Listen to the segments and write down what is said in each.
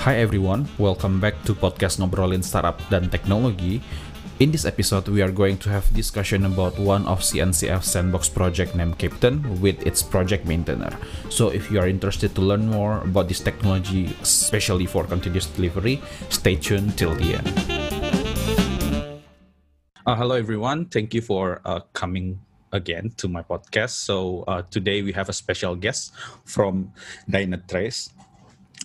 Hi everyone, welcome back to podcast Ngobrolin Startup dan Teknologi. In this episode, we are going to have discussion about one of CNCF sandbox project named Keptn with its project maintainer. So if you are interested to learn more about this technology, especially for continuous delivery, stay tuned till the end. Uh, hello everyone, thank you for uh, coming again to my podcast. So uh, today we have a special guest from Dynatrace.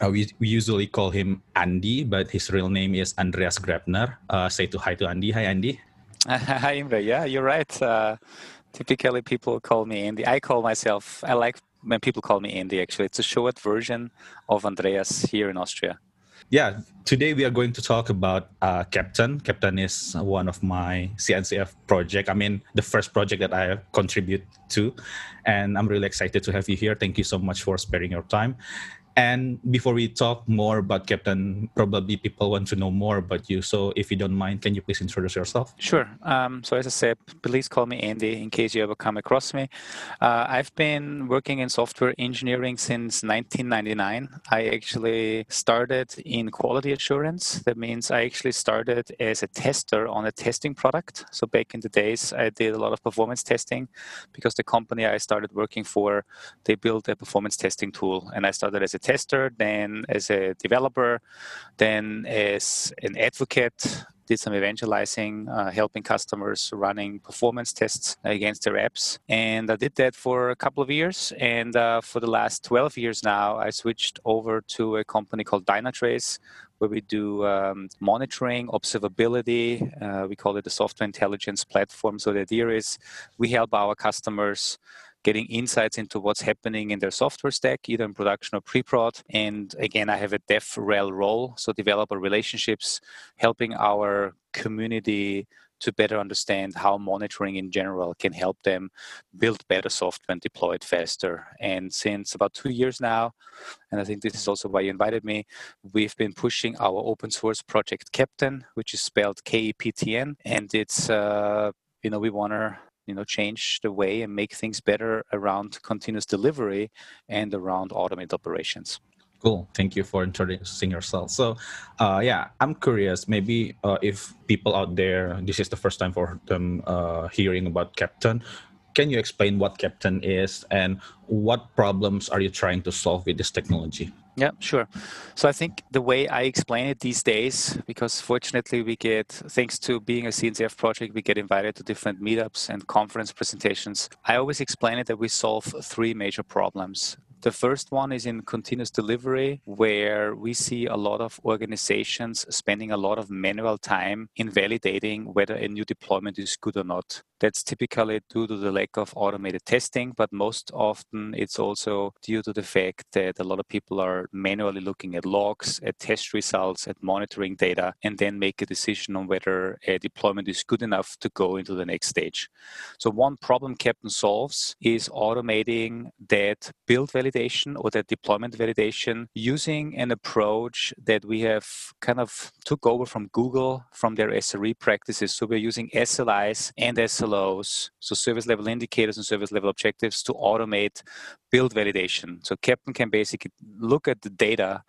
Uh, we, we usually call him Andy, but his real name is Andreas Grabner. Uh, say to hi to Andy. Hi, Andy. Hi, Imre. Yeah, you're right. Uh, typically, people call me Andy. I call myself, I like when people call me Andy, actually. It's a short version of Andreas here in Austria. Yeah, today we are going to talk about uh, Keptn. Keptn is one of my CNCF project. I mean, the first project that I contribute to, and I'm really excited to have you here. Thank you so much for sparing your time. And before we talk more about Keptn, probably people want to know more about you. So if you don't mind, can you please introduce yourself? Sure. Um, so as I said, please call me Andy in case you ever come across me. Uh, I've been working in software engineering since 1999. I actually started in quality assurance. That means I actually started as a tester on a testing product. So back in the days, I did a lot of performance testing because the company I started working for, they built a performance testing tool, and I started as a tester, then as a developer, then as an advocate, did some evangelizing, uh, helping customers running performance tests against their apps. And I did that for a couple of years. And uh, for the last 12 years now, I switched over to a company called Dynatrace, where we do um, monitoring, observability. Uh, we call it a software intelligence platform. So the idea is we help our customers getting insights into what's happening in their software stack, either in production or pre-prod. And again, I have a DevRel role, so developer relationships, helping our community to better understand how monitoring in general can help them build better software and deploy it faster. And since about two years now, and I think this is also why you invited me, we've been pushing our open source project Keptn, which is spelled K-E-P-T-N, and it's uh, you know we want to you know change the way and make things better around continuous delivery and around automated operations. Cool. Thank you for introducing yourself. So uh, yeah i'm curious maybe uh, if people out there this is the first time for them uh, hearing about Keptn can you explain what Keptn is and what problems are you trying to solve with this technology yeah, sure. So I think the way I explain it these days, because fortunately we get, thanks to being a CNCF project, we get invited to different meetups and conference presentations. I always explain it that we solve three major problems. The first one is in continuous delivery, where we see a lot of organizations spending a lot of manual time in validating whether a new deployment is good or not. That's typically due to the lack of automated testing, but most often it's also due to the fact that a lot of people are manually looking at logs, at test results, at monitoring data, and then make a decision on whether a deployment is good enough to go into the next stage. So, one problem Keptn solves is automating that build validation or that deployment validation using an approach that we have kind of took over from Google from their SRE practices. So, we're using SLIs and SLIs SLOs, so service level indicators and service level objectives, to automate build validation. So Keptn can basically look at the data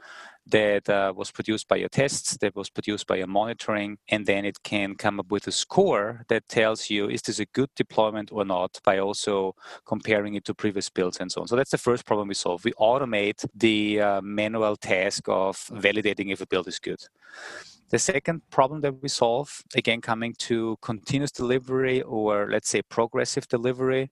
that uh, was produced by your tests, that was produced by your monitoring, and then it can come up with a score that tells you is this a good deployment or not by also comparing it to previous builds and so on. So that's the first problem we solve. We automate the uh, manual task of validating if a build is good. The second problem that we solve, again, coming to continuous delivery or let's say progressive delivery,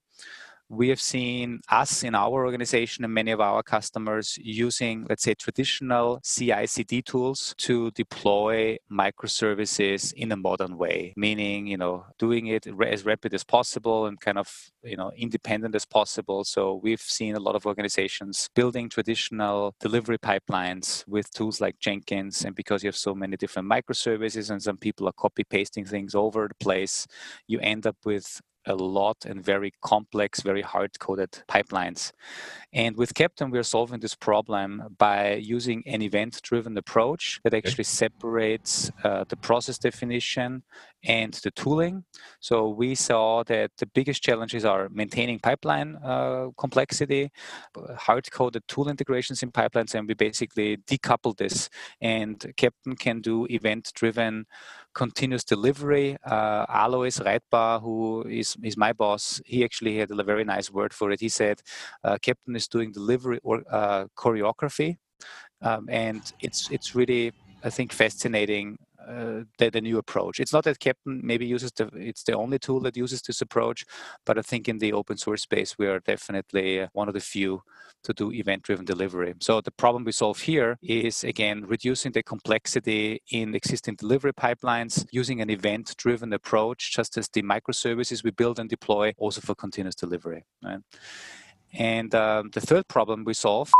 we have seen us in our organization and many of our customers using, let's say, traditional CI CD tools to deploy microservices in a modern way, meaning, you know, doing it as rapid as possible and kind of, you know, independent as possible. So we've seen a lot of organizations building traditional delivery pipelines with tools like Jenkins. And because you have so many different microservices and some people are copy pasting things over the place, you end up with a lot and very complex, very hard coded pipelines. And with Keptn, we're solving this problem by using an event driven approach that actually separates uh, the process definition and the tooling. So we saw that the biggest challenges are maintaining pipeline uh, complexity, hard coded tool integrations in pipelines, and we basically decouple this. And Keptn can do event driven continuous delivery. Uh, Alois Reitbauer, who is, is my boss, he actually had a very nice word for it. He said, uh, Keptn is doing delivery or uh, choreography. Um, and it's it's really I think fascinating uh, the, the, new approach. It's not that Keptn maybe uses the it's the only tool that uses this approach, but I think in the open source space we are definitely uh, one of the few to do event-driven delivery. So the problem we solve here is again reducing the complexity in existing delivery pipelines using an event-driven approach, just as the microservices we build and deploy also for continuous delivery. Right? And um, the third problem we solve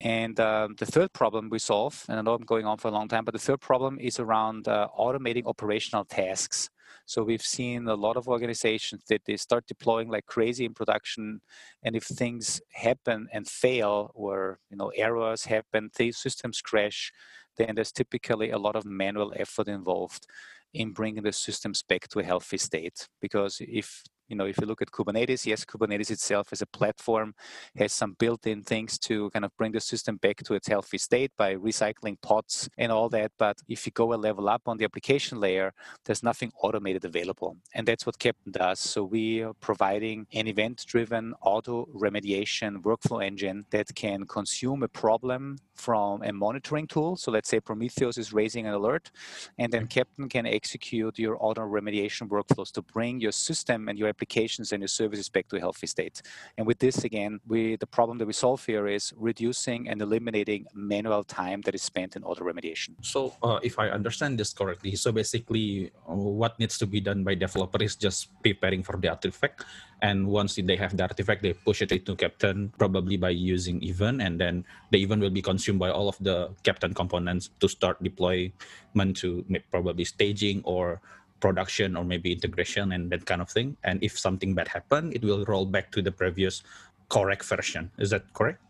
and um, the third problem we solve, and I know I'm going on for a long time, but the third problem is around uh, automating operational tasks. So we've seen a lot of organizations that they start deploying like crazy in production, and if things happen and fail, or you know errors happen, these systems crash, then there's typically a lot of manual effort involved in bringing the systems back to a healthy state. Because if you know, if you look at Kubernetes, yes, Kubernetes itself as a platform has some built-in things to kind of bring the system back to its healthy state by recycling pods and all that. But if you go a level up on the application layer, there's nothing automated available. And that's what Keptn does. So we are providing an event-driven auto remediation workflow engine that can consume a problem from a monitoring tool. So let's say Prometheus is raising an alert, and then mm-hmm. Keptn can execute your auto remediation workflows to bring your system and your applications and your services back to a healthy state. And with this, again, we the problem that we solve here is reducing and eliminating manual time that is spent in auto remediation. So, uh, if I understand this correctly, so basically, uh, what needs to be done by developer is just preparing for the artifact, and once they have the artifact, they push it into Keptn probably by using event, and then the event will be consumed by all of the Keptn components to start deployment to probably staging or production or maybe integration and that kind of thing. And if something bad happen, it will roll back to the previous correct version. Is that correct?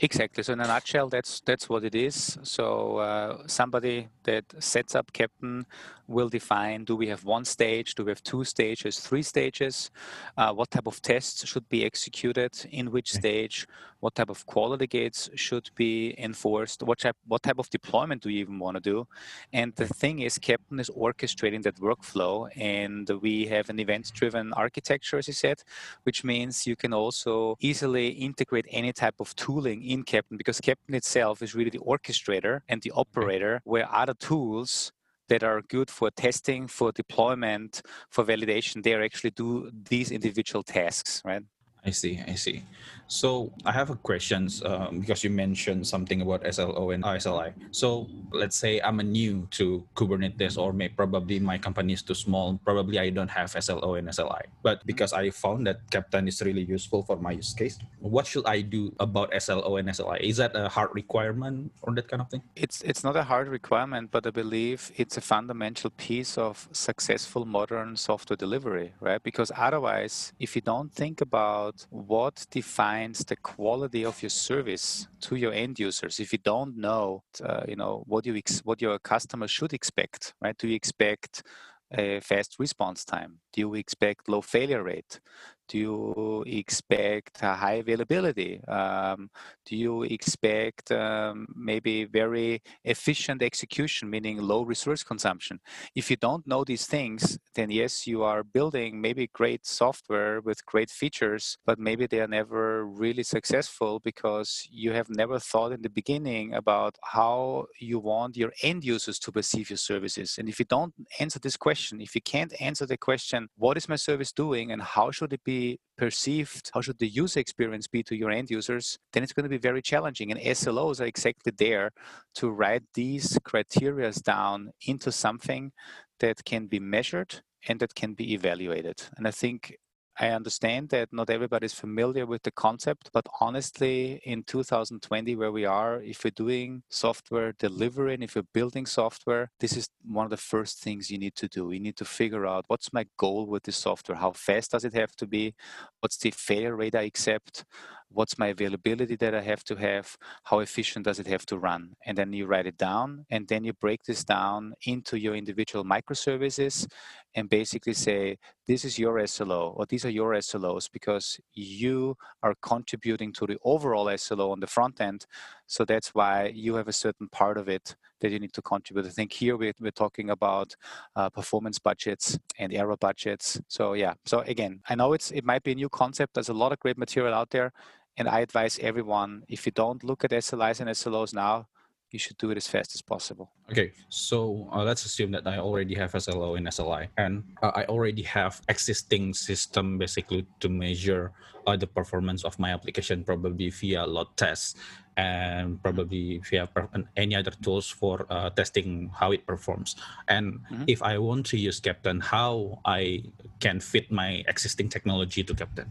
Exactly. So in a nutshell, that's that's what it is. So uh, somebody that sets up Keptn will define: Do we have one stage? Do we have two stages? Three stages? Uh, what type of tests should be executed? In which stage? What type of quality gates should be enforced? What type what type of deployment do you even want to do? And the thing is, Keptn is orchestrating that workflow, and we have an event-driven architecture, as you said, which means you can also easily integrate any type of tooling in Keptn because Keptn itself is really the orchestrator and the operator where other tools that are good for testing, for deployment, for validation, they actually do these individual tasks, right? I see, I see. So I have a questions um, because you mentioned something about SLO and SLI. So let's say I'm a new to Kubernetes, or may probably my company is too small. Probably I don't have SLO and SLI. But mm-hmm. because I found that Keptn is really useful for my use case, what should I do about SLO and SLI? Is that a hard requirement or that kind of thing? It's it's not a hard requirement, but I believe it's a fundamental piece of successful modern software delivery, right? Because otherwise, if you don't think about what defines defines the quality of your service to your end users. If you don't know uh, you know what you ex- what your customer should expect right? Do you expect a fast response time do you expect low failure rate do you expect high availability? Um, do you expect um, maybe very efficient execution, meaning low resource consumption? If you don't know these things, then yes, you are building maybe great software with great features, but maybe they are never really successful because you have never thought in the beginning about how you want your end users to perceive your services. And if you don't answer this question, if you can't answer the question, what is my service doing and how should it be perceived, how should the user experience be to your end users, then it's going to be very challenging. And SLOs are exactly there to write these criteria down into something that can be measured and that can be evaluated. And I think I understand that not everybody is familiar with the concept, but honestly, in 2020, where we are, if we're doing software delivery and if you're building software, this is one of the first things you need to do. You need to figure out what's my goal with this software? How fast does it have to be? What's the failure rate I accept? What's my availability that I have to have, how efficient does it have to run, and then you write it down, and then you break this down into your individual microservices, and basically say this is your SLO or these are your SLOs because you are contributing to the overall SLO on the front end. So that's why you have a certain part of it that you need to contribute. I think here we're, we're talking about uh, performance budgets and error budgets. So yeah, so again, I know it's it might be a new concept. There's a lot of great material out there. And I advise everyone, if you don't look at SLIs and SLOs now, you should do it as fast as possible. Okay, so uh, let's assume that I already have SLO in SLI, and uh, I already have existing system basically to measure uh, the performance of my application, probably via load tests and probably via any other tools for uh, testing how it performs. And mm-hmm. if I want to use Keptn, how I can fit my existing technology to Keptn?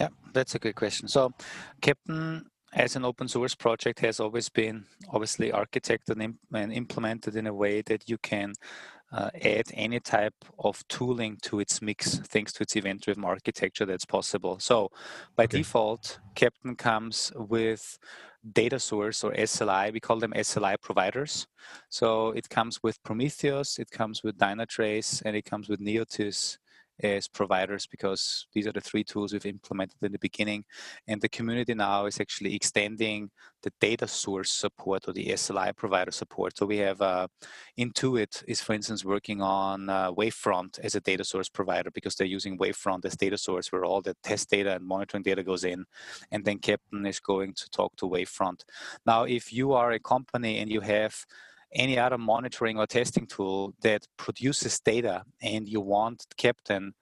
Yeah, that's a good question. So, Keptn as an open source project has always been obviously architected and, implemented in a way that you can uh, add any type of tooling to its mix thanks to its event driven architecture that's possible. So by okay. default, Keptn comes with data source or SLI. We call them SLI providers. So it comes with Prometheus, it comes with Dynatrace, and it comes with Neotys as providers because these are the three tools we've implemented in the beginning. And the community now is actually extending the data source support or the SLI provider support. So we have uh, Intuit is, for instance, working on uh, Wavefront as a data source provider because they're using Wavefront as data source where all the test data and monitoring data goes in. And then Keptn is going to talk to Wavefront. Now, if you are a company and you have any other monitoring or testing tool that produces data and you want Keptn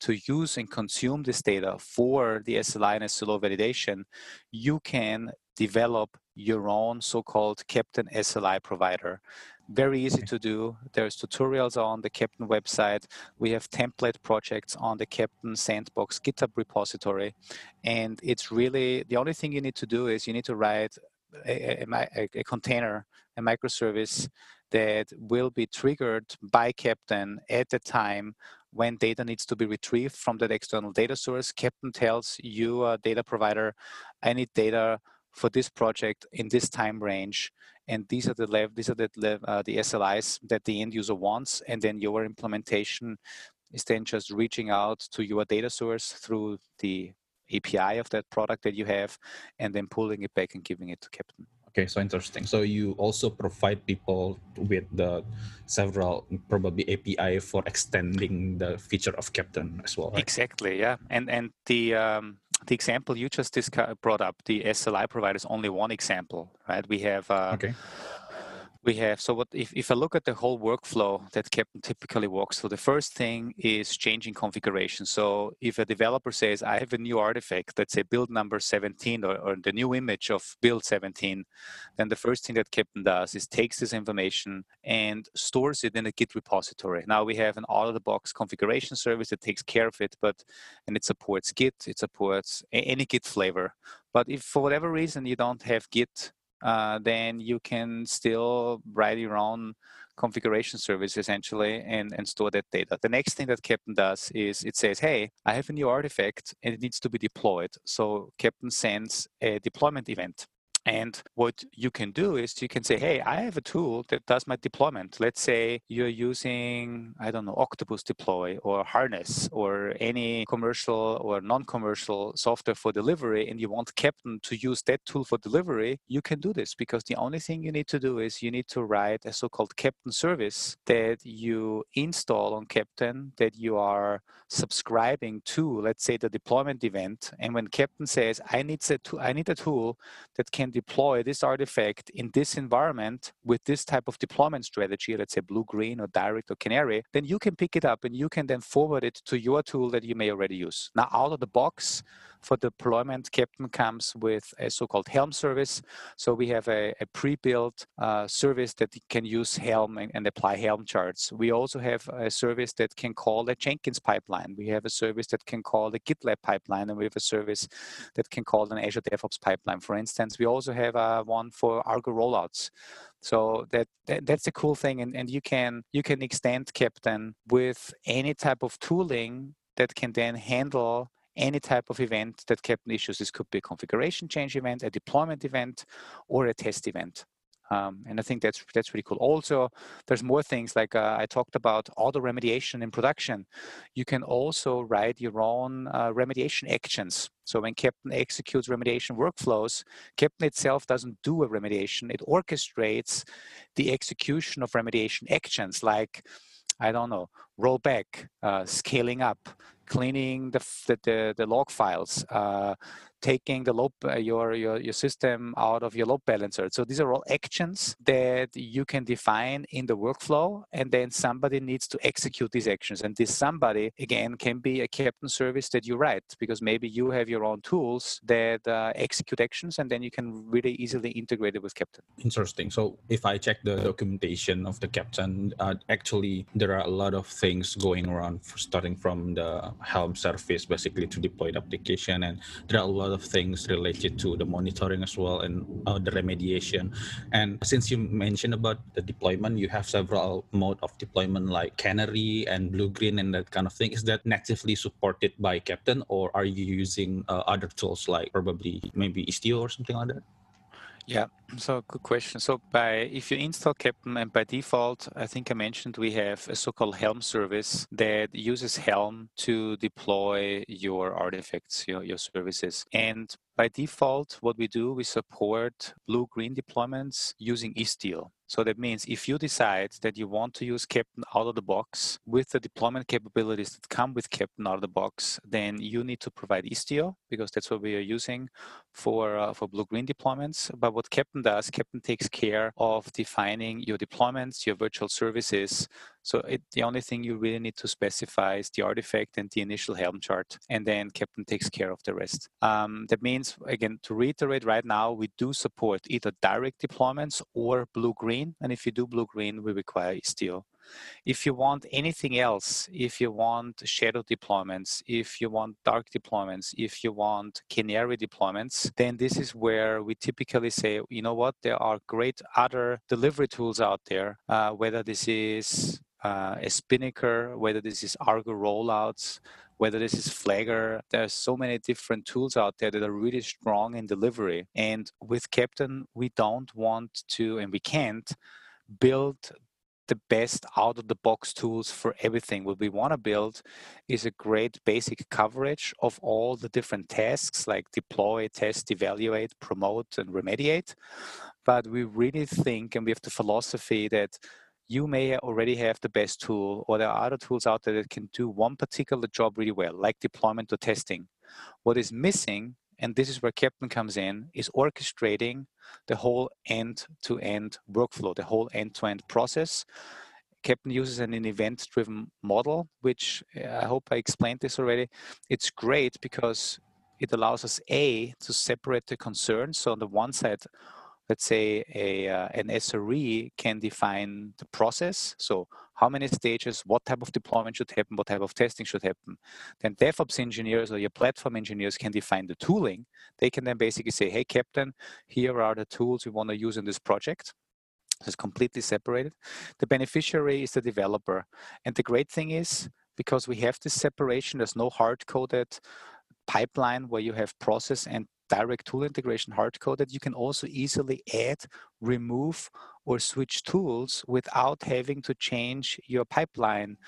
to use and consume this data for the SLI and SLO validation, you can develop your own so-called Keptn SLI provider. Very easy to do. There's tutorials on the Keptn website. We have template projects on the Keptn Sandbox GitHub repository. And it's really, the only thing you need to do is you need to write a, a, a, container, a microservice that will be triggered by Keptn at the time when data needs to be retrieved from that external data source. Keptn tells you, a data provider, I need data for this project in this time range, and these are the lev- these are the lev- uh, the SLIs that the end user wants, and then your implementation is then just reaching out to your data source through the API of that product that you have, and then pulling it back and giving it to Keptn. Okay, so interesting. So you also provide people with the several probably API for extending the feature of Keptn as well. Right? Exactly. Yeah, and and the um, the example you just brought up, the SLI provider is only one example, right? We have uh, okay we have. So what if, if i look at the whole workflow that Keptn typically walks through the first thing is changing configuration. So if a developer says i have a new artifact let's say build number 17 or, or the new image of build 17 then the first thing that Keptn does is takes this information and stores it in a git repository. Now we have an out of the box configuration service that takes care of it but and it supports git it supports any git flavor. But if for whatever reason you don't have git uh, then you can still write your own configuration service essentially and, and store that data. The next thing that Keptn does is it says, hey, I have a new artifact and it needs to be deployed. So Keptn sends a deployment event. And what you can do is you can say, hey, I have a tool that does my deployment. Let's say you're using, I don't know, Octopus Deploy or Harness or any commercial or non commercial software for delivery, and you want Keptn to use that tool for delivery. You can do this because the only thing you need to do is you need to write a so called Keptn service that you install on Keptn that you are subscribing to, let's say, the deployment event. And when Keptn says, I need, a, I need a tool that can deploy this artifact in this environment with this type of deployment strategy, let's say blue, green, or direct or canary, then you can pick it up and you can then forward it to your tool that you may already use. Now, out of the box, for deployment, Keptn comes with a so-called Helm service. So we have a, a pre-built uh, service that can use Helm and, and, apply Helm charts. We also have a service that can call a Jenkins pipeline. We have a service that can call the GitLab pipeline, and we have a service that can call an Azure DevOps pipeline. For instance, we also have uh, one for Argo rollouts. So that, that, that's a cool thing, and, and you can you can extend Keptn with any type of tooling that can then handle any type of event that Keptn issues. This could be a configuration change event, a deployment event, or a test event. Um, and I think that's that's really cool. Also, there's more things like uh, I talked about auto remediation in production. You can also write your own uh, remediation actions. So when Keptn executes remediation workflows, Keptn itself doesn't do a remediation. It orchestrates the execution of remediation actions like I don't know, rollback, uh, scaling up, cleaning the, the, the, log files, uh, taking the load, uh, your, your, your system out of your load balancer. So these are all actions that you can define in the workflow, and then somebody needs to execute these actions. And this somebody, again, can be a Keptn service that you write, because maybe you have your own tools that uh, execute actions, and then you can really easily integrate it with Keptn. Interesting. So if I check the documentation of the Keptn, uh, actually, there are a lot of things going around, starting from the Helm service, basically to deploy the application, and there are a lot of things related to the monitoring as well and uh, the remediation. And since you mentioned about the deployment, you have several mode of deployment like Canary and Blue Green and that kind of thing. Is that natively supported by Keptn or are you using uh, other tools like probably maybe Istio or something like that? Yeah, so good question. So by if you install Keptn and by default, I think I mentioned we have a so-called Helm service that uses Helm to deploy your artifacts, your, your services. And by default, what we do, we support blue-green deployments using Istio. So that means if you decide that you want to use Keptn out of the box with the deployment capabilities that come with Keptn out of the box, then you need to provide Istio because that's what we are using for uh, for blue-green deployments. But what Keptn does, Keptn takes care of defining your deployments, your virtual services, so it, the only thing you really need to specify is the artifact and the initial Helm chart, and then Keptn takes care of the rest. Um, that means, again, to reiterate, right now we do support either direct deployments or blue-green, and if you do blue-green, we require Istio. If you want anything else, if you want shadow deployments, if you want dark deployments, if you want canary deployments, then this is where we typically say, you know what, there are great other delivery tools out there, uh, whether this is uh, a Spinnaker, whether this is Argo rollouts, whether this is Flagger. There are so many different tools out there that are really strong in delivery. And with Keptn, we don't want to, and we can't build the best out of the box tools for everything. What we want to build is a great basic coverage of all the different tasks like deploy, test, evaluate, promote, and remediate. But we really think, and we have the philosophy that you may already have the best tool, or there are other tools out there that can do one particular job really well, like deployment or testing. What is missing, and this is where Keptn comes in, is orchestrating the whole end-to-end workflow, the whole end-to-end process. Keptn uses an event-driven model, which uh, I hope I explained this already. It's great because it allows us a to separate the concerns. So on the one side, let's say a, uh, an SRE can define the process. So how many stages, what type of deployment should happen, what type of testing should happen. Then DevOps engineers or your platform engineers can define the tooling. They can then basically say, hey, Keptn, here are the tools we want to use in this project. It's completely separated. The beneficiary is the developer. And the great thing is, because we have this separation, there's no hard-coded pipeline where you have process and direct tool integration hard coded, you can also easily add, remove, or switch tools without having to change your pipeline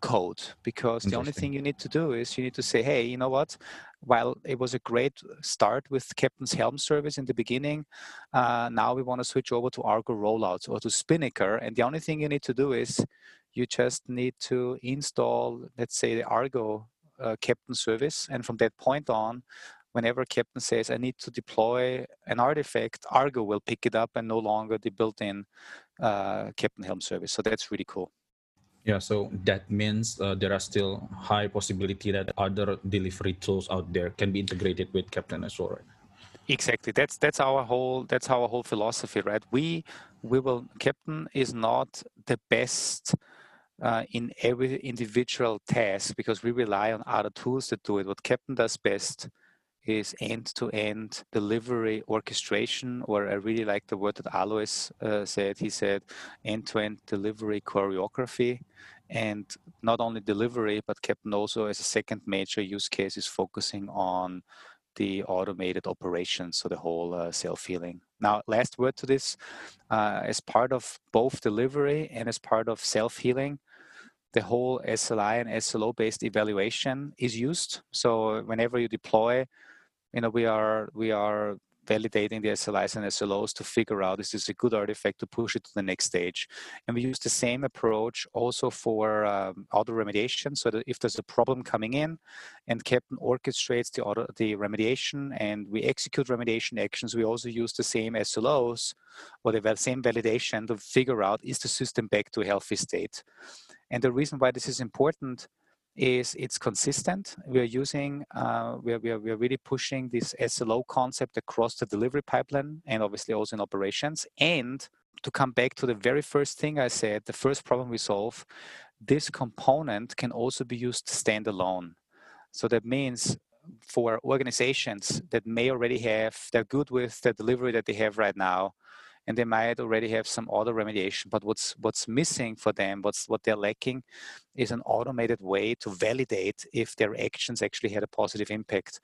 code. Because the only thing you need to do is you need to say hey you know what? While it was a great start with Keptn's helm service in the beginning uh, now we want to switch over to argo rollouts or to spinnaker. And the only thing you need to do is you just need to install let's say the argo uh, Keptn service. And from that point on whenever Keptn says, I need to deploy an artifact, Argo will pick it up and no longer the built-in uh, Keptn Helm service. So that's really cool. Yeah, so that means uh, there are still high possibility that other delivery tools out there can be integrated with Keptn as well, right? Exactly. That's that's our whole that's our whole philosophy, right? We we will Keptn is not the best uh, in every individual task because we rely on other tools that do it. What Keptn does best is end-to-end delivery orchestration, or I really like the word that Alois uh, said. He said end-to-end delivery choreography, and not only delivery, but Keptn also as a second major use case is focusing on the automated operations, so the whole uh, self-healing. Now, last word to this, uh, as part of both delivery and as part of self-healing, the whole SLI and SLO based evaluation is used. So whenever you deploy you know, we are we are validating the SLIs and SLOs to figure out is this a good artifact to push it to the next stage. And we use the same approach also for um, auto remediation. So that if there's a problem coming in and Keptn orchestrates the auto, the remediation and we execute remediation actions, we also use the same SLOs or the same validation to figure out is the system back to a healthy state. And the reason why this is important is it's consistent. We are using, uh, we, are, we, are, we are really pushing this SLO concept across the delivery pipeline and obviously also in operations. And to come back to the very first thing I said, the first problem we solve, this component can also be used standalone. So that means for organizations that may already have, they're good with the delivery that they have right now, and they might already have some auto remediation. But what's what's missing for them, what's what they're lacking, is an automated way to validate if their actions actually had a positive impact.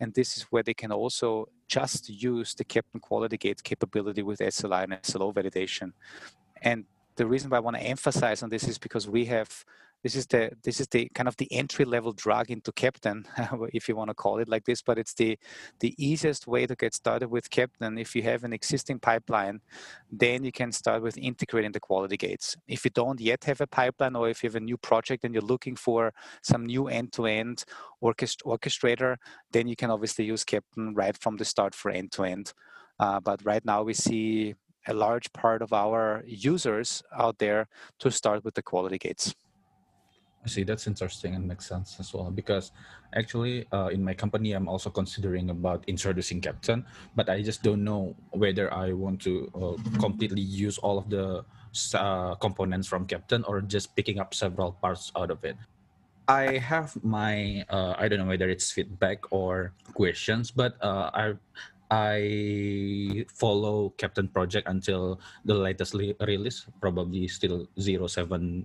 And this is where they can also just use the Keptn Quality Gate capability with SLI and SLO validation. And the reason why I want to emphasize on this is because we have this is the this is the kind of the entry level drug into Keptn if you want to call it like this but it's the the easiest way to get started with Keptn if you have an existing pipeline then you can start with integrating the quality gates. If you don't yet have a pipeline or if you have a new project and you're looking for some new end-to-end orchest- orchestrator then you can obviously use Keptn right from the start for end-to-end. Uh, but right now we see a large part of our users out there to start with the quality gates I see that's interesting and makes sense as well because actually uh, in my company I'm also considering about introducing Keptn, but I just don't know whether I want to uh, completely use all of the uh, components from Keptn or just picking up several parts out of it. I have my uh, I don't know whether it's feedback or questions, but uh, I I follow Keptn Project until the latest li- release, probably still 070,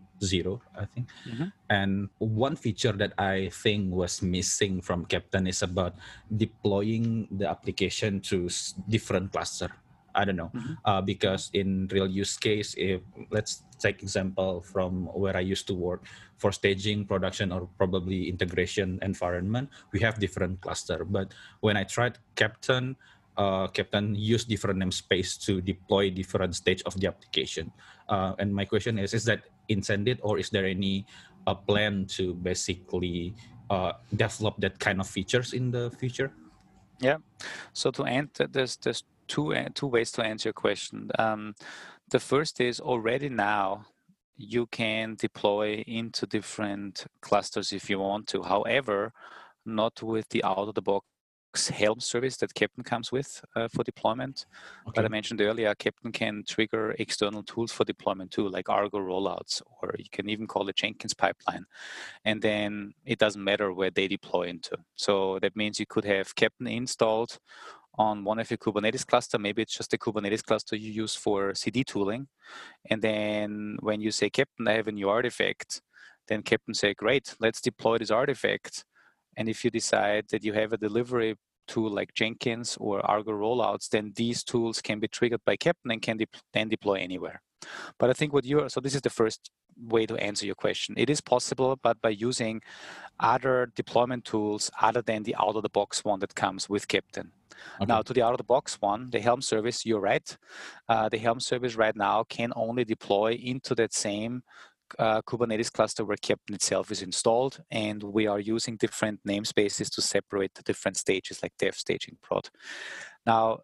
I think. Mm-hmm. And one feature that I think was missing from Keptn is about deploying the application to different cluster. I don't know, mm-hmm. uh, because in real use case, if let's take example from where I used to work for staging, production, or probably integration environment, we have different cluster. But when I tried Keptn, uh, Keptn use different namespace to deploy different stage of the application. Uh, and my question is, is that intended or is there any uh, plan to basically uh, develop that kind of features in the future? Yeah. So to end, there's there's two uh, two ways to answer your question. Um, the first is already now you can deploy into different clusters if you want to. However, not with the out of the box Helm service that Keptn comes with uh, for deployment. Okay. But I mentioned earlier, Keptn can trigger external tools for deployment too, like Argo rollouts, or you can even call it Jenkins pipeline. And then it doesn't matter where they deploy into. So that means you could have Keptn installed on one of your Kubernetes cluster. Maybe it's just a Kubernetes cluster you use for CD tooling. And then when you say, Keptn, I have a new artifact, then Keptn say, great, let's deploy this artifact. And if you decide that you have a delivery tool like Jenkins or Argo rollouts, then these tools can be triggered by Keptn and can de- then deploy anywhere. But I think what you're so this is the first way to answer your question. It is possible, but by using other deployment tools other than the out of the box one that comes with Keptn. Okay. Now, to the out of the box one, the Helm service, you're right. Uh, the Helm service right now can only deploy into that same uh, Kubernetes cluster where Keptn itself is installed, and we are using different namespaces to separate the different stages like dev, staging, prod. Now,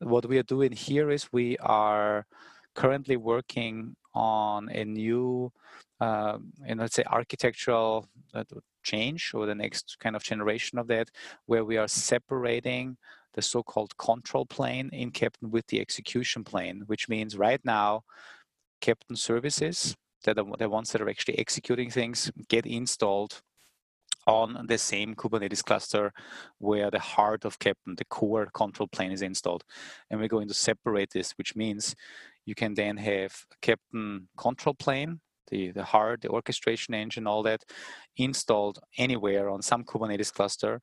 what we are doing here is we are currently working on a new, uh, and let's say architectural uh, change or the next kind of generation of that, where we are separating the so-called control plane in Keptn with the execution plane, which means right now, Keptn services, that are the ones that are actually executing things, get installed on the same Kubernetes cluster where the heart of Keptn, the core control plane is installed. And we're going to separate this, which means you can then have Keptn control plane, the, the heart, the orchestration engine, all that installed anywhere on some Kubernetes cluster.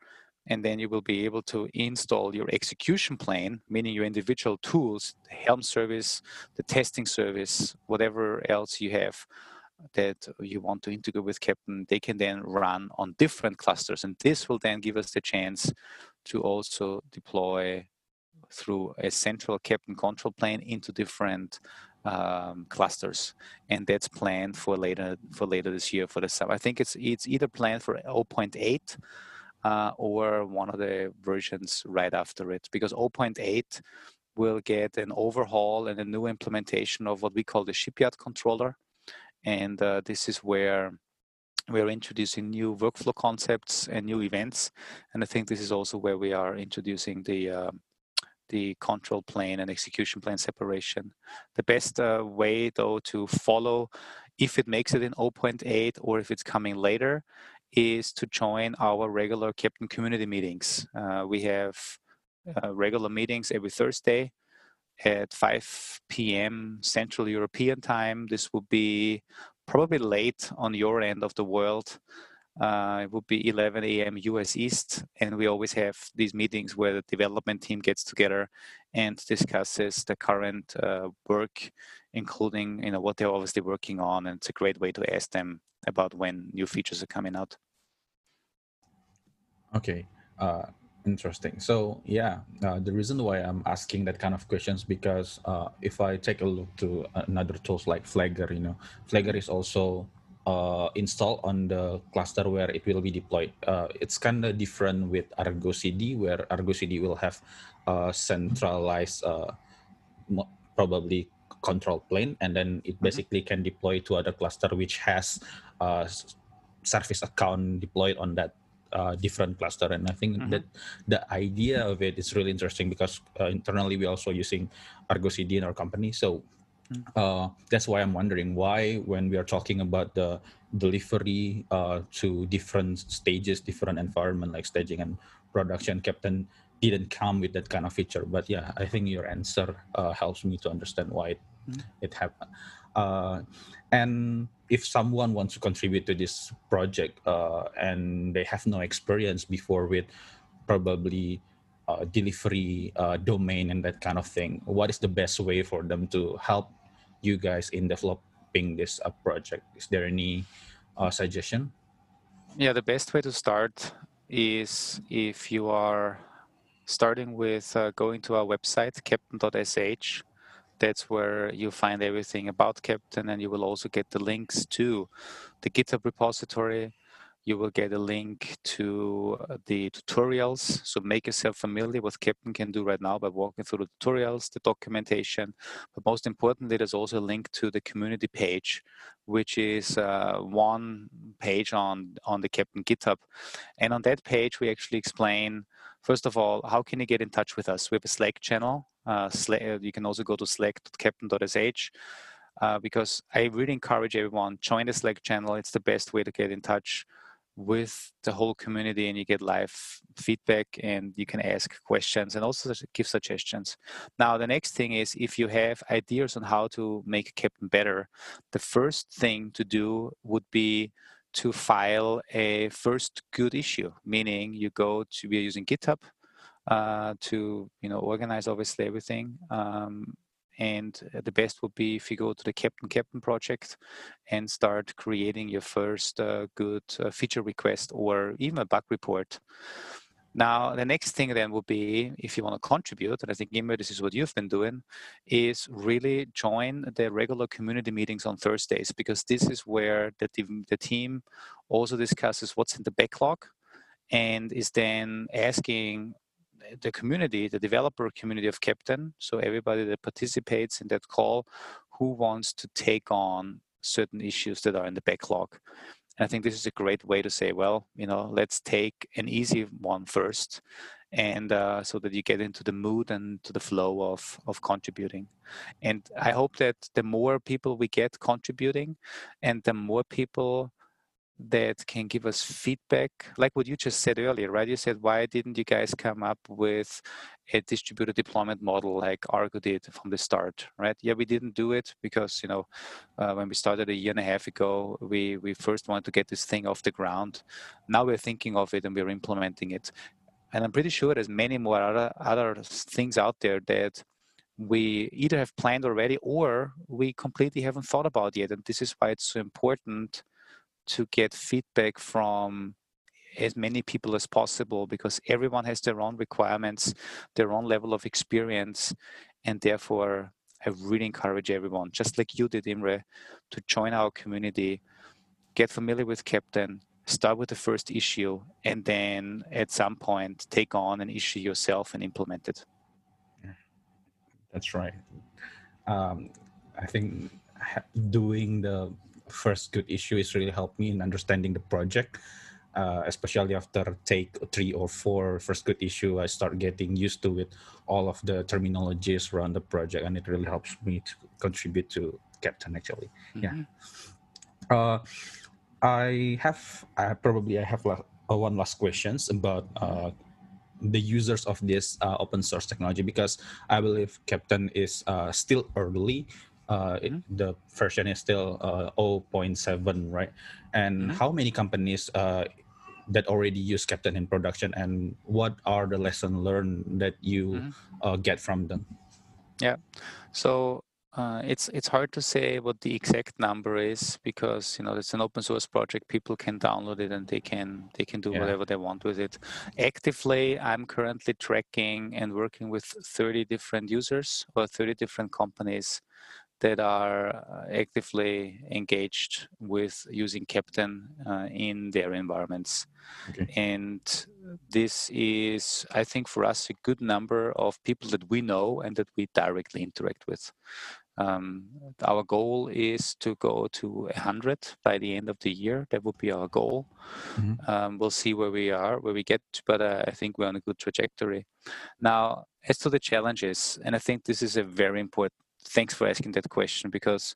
And then you will be able to install your execution plane, meaning your individual tools, the Helm service, the testing service, whatever else you have that you want to integrate with Keptn, they can then run on different clusters. And this will then give us the chance to also deploy through a central Keptn control plane into different um, clusters. And that's planned for later for later this year for the summer. I think it's it's either planned for 0.8 uh, or one of the versions right after it because 0.8 will get an overhaul and a new implementation of what we call the shipyard controller and uh, this is where we're introducing new workflow concepts and new events. And I think this is also where we are introducing the uh, the control plane and execution plane separation. The best uh, way though to follow if it makes it in 0.8 or if it's coming later is to join our regular Keptn community meetings. Uh, we have uh, regular meetings every Thursday at 5 p.m. Central European time. This would be probably late on your end of the world. Uh, it would be 11 a.m. US East, and we always have these meetings where the development team gets together and discusses the current uh, work, including you know what they're obviously working on, and it's a great way to ask them about when new features are coming out. Okay, uh, Interesting. So yeah, uh, the reason why I'm asking that kind of questions because uh, if I take a look to another tools like Flagger, you know, Flagger is also uh, installed on the cluster where it will be deployed. Uh, it's kind of different with Argo CD, where Argo CD will have a centralized, uh, probably control plane, and then it mm-hmm. basically can deploy to other cluster which has uh, service account deployed on that uh, different cluster and i think mm-hmm. that the idea of it is really interesting because uh, internally we're also using argo cd in our company so mm. uh, that's why i'm wondering why when we are talking about the delivery uh, to different stages different environment like staging and production Keptn didn't come with that kind of feature but yeah i think your answer uh, helps me to understand why it, mm. it happened uh, and if someone wants to contribute to this project uh, and they have no experience before with probably uh, delivery uh, domain and that kind of thing, what is the best way for them to help you guys in developing this uh, project? Is there any uh, suggestion? Yeah, the best way to start is if you are starting with uh, going to our website, keptn.sh, that's where you find everything about Keptn, and you will also get the links to the GitHub repository. You will get a link to uh, the tutorials. So make yourself familiar with Keptn can do right now by walking through the tutorials, the documentation. But most importantly, there's also a link to the community page, which is uh, one page on, on the Keptn GitHub. And on that page, we actually explain, first of all, how can you get in touch with us? We have a Slack channel uh, uh, you can also go to slack.keptn.sh uh, because I really encourage everyone join the Slack channel. It's the best way to get in touch with the whole community and you get live feedback and you can ask questions and also give suggestions. Now, the next thing is if you have ideas on how to make Keptn better, the first thing to do would be to file a first good issue, meaning you go to, we are using GitHub, uh, to you know organize obviously everything. Um, and the best would be if you go to the Keptn Keptn project and start creating your first uh, good uh, feature request or even a bug report. Now, the next thing then would be if you want to contribute, and I think Imre, this is what you've been doing, is really join the regular community meetings on Thursdays because this is where the, the team also discusses what's in the backlog and is then asking the community, the developer community of Keptn, so everybody that participates in that call, who wants to take on certain issues that are in the backlog. And I think this is a great way to say, well, you know, let's take an easy one first, and uh, so that you get into the mood and to the flow of of contributing. And I hope that the more people we get contributing, and the more people that can give us feedback? Like what you just said earlier right? You said why didn't you guys come up with a distributed deployment model like argo did from the start? Right? Yeah we didn't do it because you know uh, when we started a year and a half ago we we first wanted to get this thing off the ground. Now we're thinking of it and we're implementing it. And i'm pretty sure there's many more other other things out there that we either have planned already or we completely haven't thought about yet. And this is why it's so important to get feedback from as many people as possible because everyone has their own requirements, their own level of experience, and therefore I really encourage everyone, just like you did, Imre, to join our community, get familiar with Keptn, start with the first issue, and then at some point take on an issue yourself and implement it. That's right. Um, I think doing the first good issue is really helped me in understanding the project. Uh, especially after take three or four first good issue, I start getting used to it, all of the terminologies around the project, and it really helps me to contribute to Keptn actually. Mm-hmm. Yeah. Uh, I have I probably I have la- uh, one last questions about uh, the users of this uh, open source technology because I believe Keptn is uh, still early uh, it, mm-hmm. the version is still uh, 0.7, right? And mm-hmm. how many companies uh, that already use Keptn in production, and what are the lessons learned that you mm-hmm. Uh, get from them? Yeah, so uh, it's it's hard to say what the exact number is because you know it's an open source project. People can download it and they can they can do yeah. whatever they want with it. Actively, I'm currently tracking and working with 30 different users or 30 different companies that are uh, actively engaged with using Keptn uh, in their environments. Okay. And this is, I think, for us, a good number of people that we know and that we directly interact with. Um, our goal is to go to 100 by the end of the year. That would be our goal. Mm-hmm. Um, we'll see where we are, where we get, but uh, I think we're on a good trajectory. Now, as to the challenges, and I think this is a very important thanks for asking that question because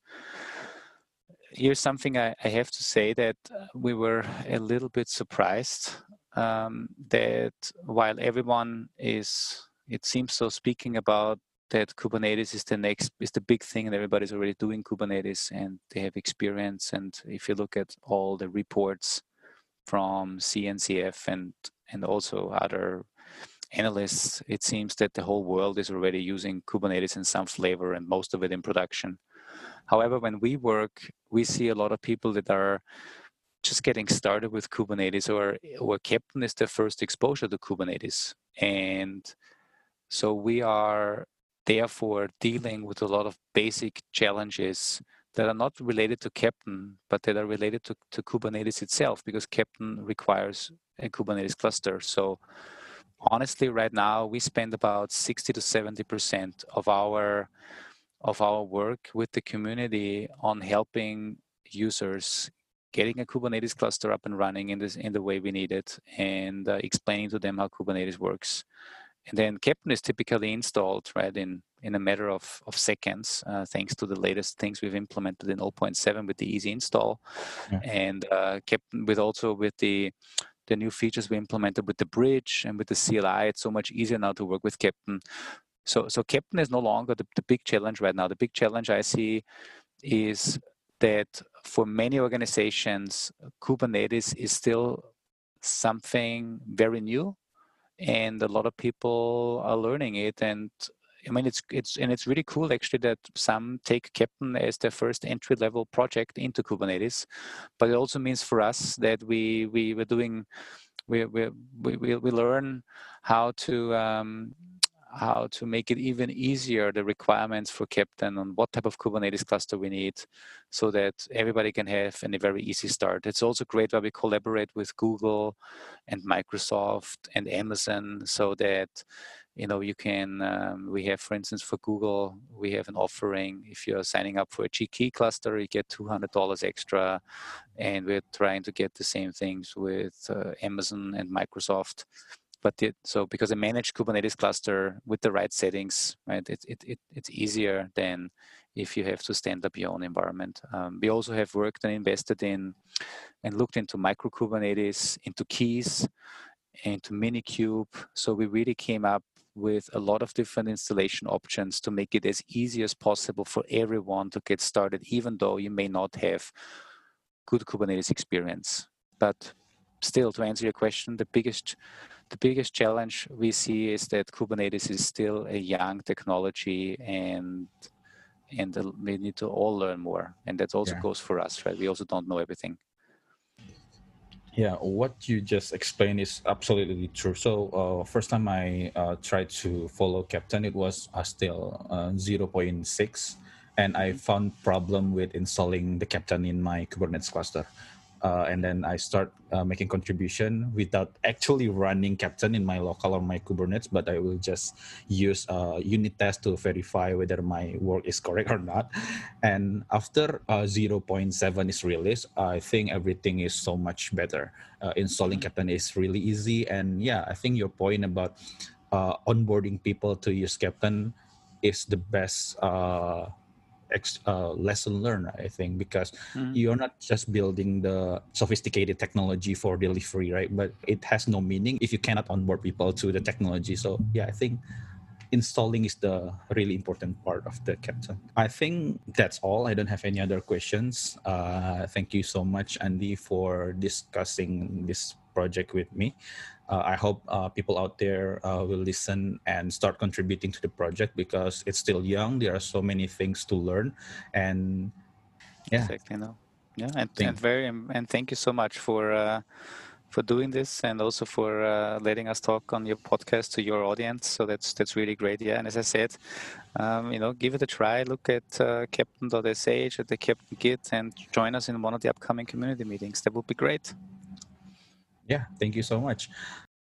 here's something I, I have to say that we were a little bit surprised um, that while everyone is, it seems so, speaking about that Kubernetes is the next is the big thing and everybody's already doing Kubernetes and they have experience and if you look at all the reports from CNCF and and also other analysts, it seems that the whole world is already using Kubernetes in some flavor and most of it in production. However, when we work, we see a lot of people that are just getting started with Kubernetes or, or Keptn is their first exposure to Kubernetes. And so we are therefore dealing with a lot of basic challenges that are not related to Keptn, but that are related to, to Kubernetes itself because Keptn requires a Kubernetes cluster. So honestly right now we spend about 60 to 70 percent of our of our work with the community on helping users getting a kubernetes cluster up and running in this in the way we need it and uh, explaining to them how kubernetes works and then Keptn is typically installed right in in a matter of, of seconds uh, thanks to the latest things we've implemented in 0.7 with the easy install yeah. and uh, Keptn with also with the the new features we implemented with the bridge and with the CLI. It's so much easier now to work with Keptn. So, so Keptn is no longer the, the big challenge right now. The big challenge I see is that for many organizations, Kubernetes is still something very new, and a lot of people are learning it. And I mean, it's it's and it's really cool actually that some take Keptn as their first entry level project into Kubernetes, but it also means for us that we we were doing we we we we learn how to um, how to make it even easier the requirements for Keptn on what type of Kubernetes cluster we need so that everybody can have a very easy start. It's also great where we collaborate with Google and Microsoft and Amazon so that you know you can um, we have for instance for google we have an offering if you're signing up for a GKE cluster you get $200 extra. And we're trying to get the same things with uh, amazon and microsoft. But it, so because a managed kubernetes cluster with the right settings right it, it, it it's easier than if you have to stand up your own environment. Um, we also have worked and invested in and looked into micro kubernetes into keys into minikube. So we really came up with a lot of different installation options to make it as easy as possible for everyone to get started, even though you may not have good Kubernetes experience. But still, to answer your question, the biggest the biggest challenge we see is that Kubernetes is still a young technology and and uh, we need to all learn more. And that also yeah. goes for us, right? We also don't know everything. Yeah, what you just explained is absolutely true. So, uh, first time I uh, tried to follow Keptn, it was uh, still uh, 0.6, and I mm-hmm. found problem with installing the Keptn in my Kubernetes cluster uh, and then I start uh, making contribution without actually running Keptn in my local or my Kubernetes, but I will just use a unit test to verify whether my work is correct or not. And after uh, 0.7 is released, I think everything is so much better. Uh, installing Keptn is really easy, and yeah, I think your point about uh, onboarding people to use Keptn is the best uh, ex, uh, lesson learned i think because mm-hmm. you're not just building the sophisticated technology for delivery right but it has no meaning if you cannot onboard people to the technology so yeah i think installing is the really important part of the Keptn. I think that's all. I don't have any other questions. Uh, thank you so much, Andy, for discussing this project with me. Uh, I hope uh, people out there uh, will listen and start contributing to the project because it's still young. There are so many things to learn, and yeah, exactly. No, yeah, and, and very and thank you so much for uh, for doing this and also for uh, letting us talk on your podcast to your audience. So that's that's really great. Yeah, and as I said, um, you know, give it a try. Look at uh, Keptn.sh at the Keptn Git and join us in one of the upcoming community meetings. That would be great. Yeah, thank you so much.